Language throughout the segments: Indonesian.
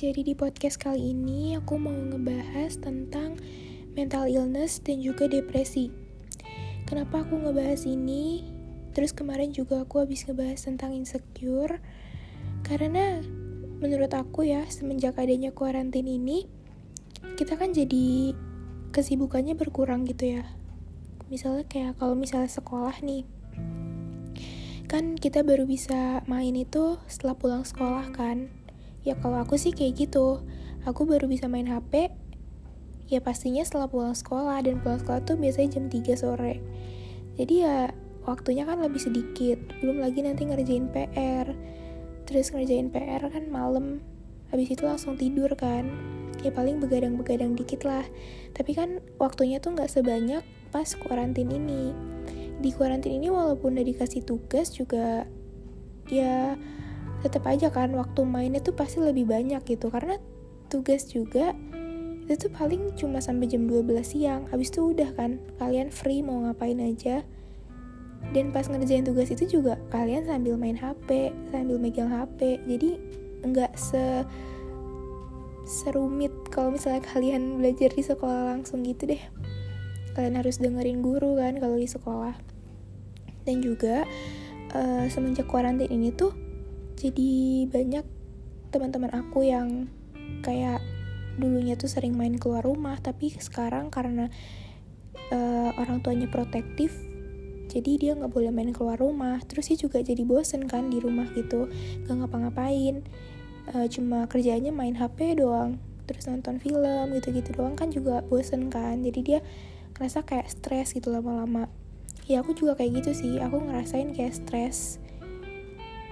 Jadi di podcast kali ini aku mau ngebahas tentang mental illness dan juga depresi. Kenapa aku ngebahas ini? Terus kemarin juga aku habis ngebahas tentang insecure. Karena menurut aku ya, semenjak adanya kuarantin ini, kita kan jadi kesibukannya berkurang gitu ya. Misalnya kayak kalau misalnya sekolah nih, kan kita baru bisa main itu setelah pulang sekolah kan ya kalau aku sih kayak gitu. Aku baru bisa main HP ya pastinya setelah pulang sekolah dan pulang sekolah tuh biasanya jam 3 sore. Jadi ya waktunya kan lebih sedikit. Belum lagi nanti ngerjain PR terus ngerjain PR kan malam. Habis itu langsung tidur kan. Ya paling begadang-begadang dikit lah. Tapi kan waktunya tuh nggak sebanyak pas kuarantin ini. Di kuarantin ini walaupun udah dikasih tugas juga ya tetap aja kan waktu mainnya tuh pasti lebih banyak gitu. Karena tugas juga itu tuh paling cuma sampai jam 12 siang. Habis itu udah kan kalian free mau ngapain aja. Dan pas ngerjain tugas itu juga kalian sambil main HP sambil megang HP jadi nggak se serumit kalau misalnya kalian belajar di sekolah langsung gitu deh. Kalian harus dengerin guru kan kalau di sekolah. Dan juga uh, semenjak kuarantin ini tuh jadi banyak teman-teman aku yang kayak dulunya tuh sering main keluar rumah tapi sekarang karena uh, orang tuanya protektif jadi dia nggak boleh main keluar rumah. Terus dia juga jadi bosen kan di rumah gitu gak ngapa-ngapain. Uh, cuma kerjanya main HP doang terus nonton film gitu-gitu doang kan juga bosen kan. Jadi dia ngerasa kayak stres gitu lama-lama. Ya aku juga kayak gitu sih. Aku ngerasain kayak stres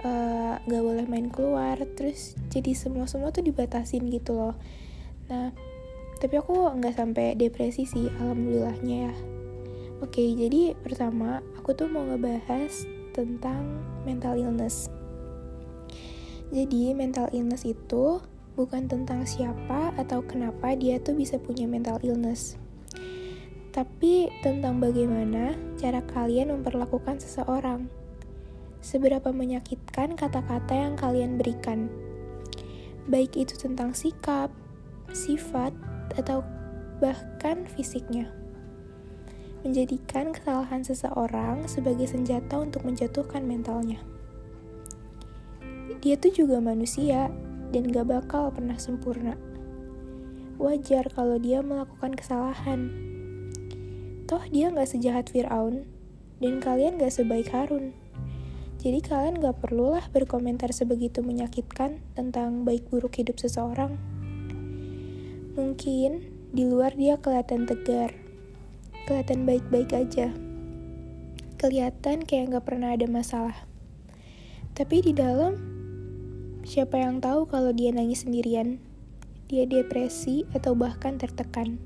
uh, gak boleh main keluar terus jadi semua semua tuh dibatasin gitu loh. Nah tapi aku nggak sampai depresi sih alhamdulillahnya ya. Oke jadi pertama aku tuh mau ngebahas tentang mental illness. Jadi mental illness itu bukan tentang siapa atau kenapa dia tuh bisa punya mental illness. Tapi tentang bagaimana cara kalian memperlakukan seseorang. Seberapa menyakitkan kata-kata yang kalian berikan, baik itu tentang sikap, sifat, atau bahkan fisiknya. Menjadikan kesalahan seseorang sebagai senjata untuk menjatuhkan mentalnya. Dia tuh juga manusia dan gak bakal pernah sempurna. Wajar kalau dia melakukan kesalahan Toh dia gak sejahat Fir'aun, dan kalian gak sebaik Harun. Jadi kalian gak perlulah berkomentar sebegitu menyakitkan tentang baik buruk hidup seseorang. Mungkin di luar dia kelihatan tegar, kelihatan baik-baik aja. Kelihatan kayak gak pernah ada masalah. Tapi di dalam, siapa yang tahu kalau dia nangis sendirian, dia depresi atau bahkan tertekan.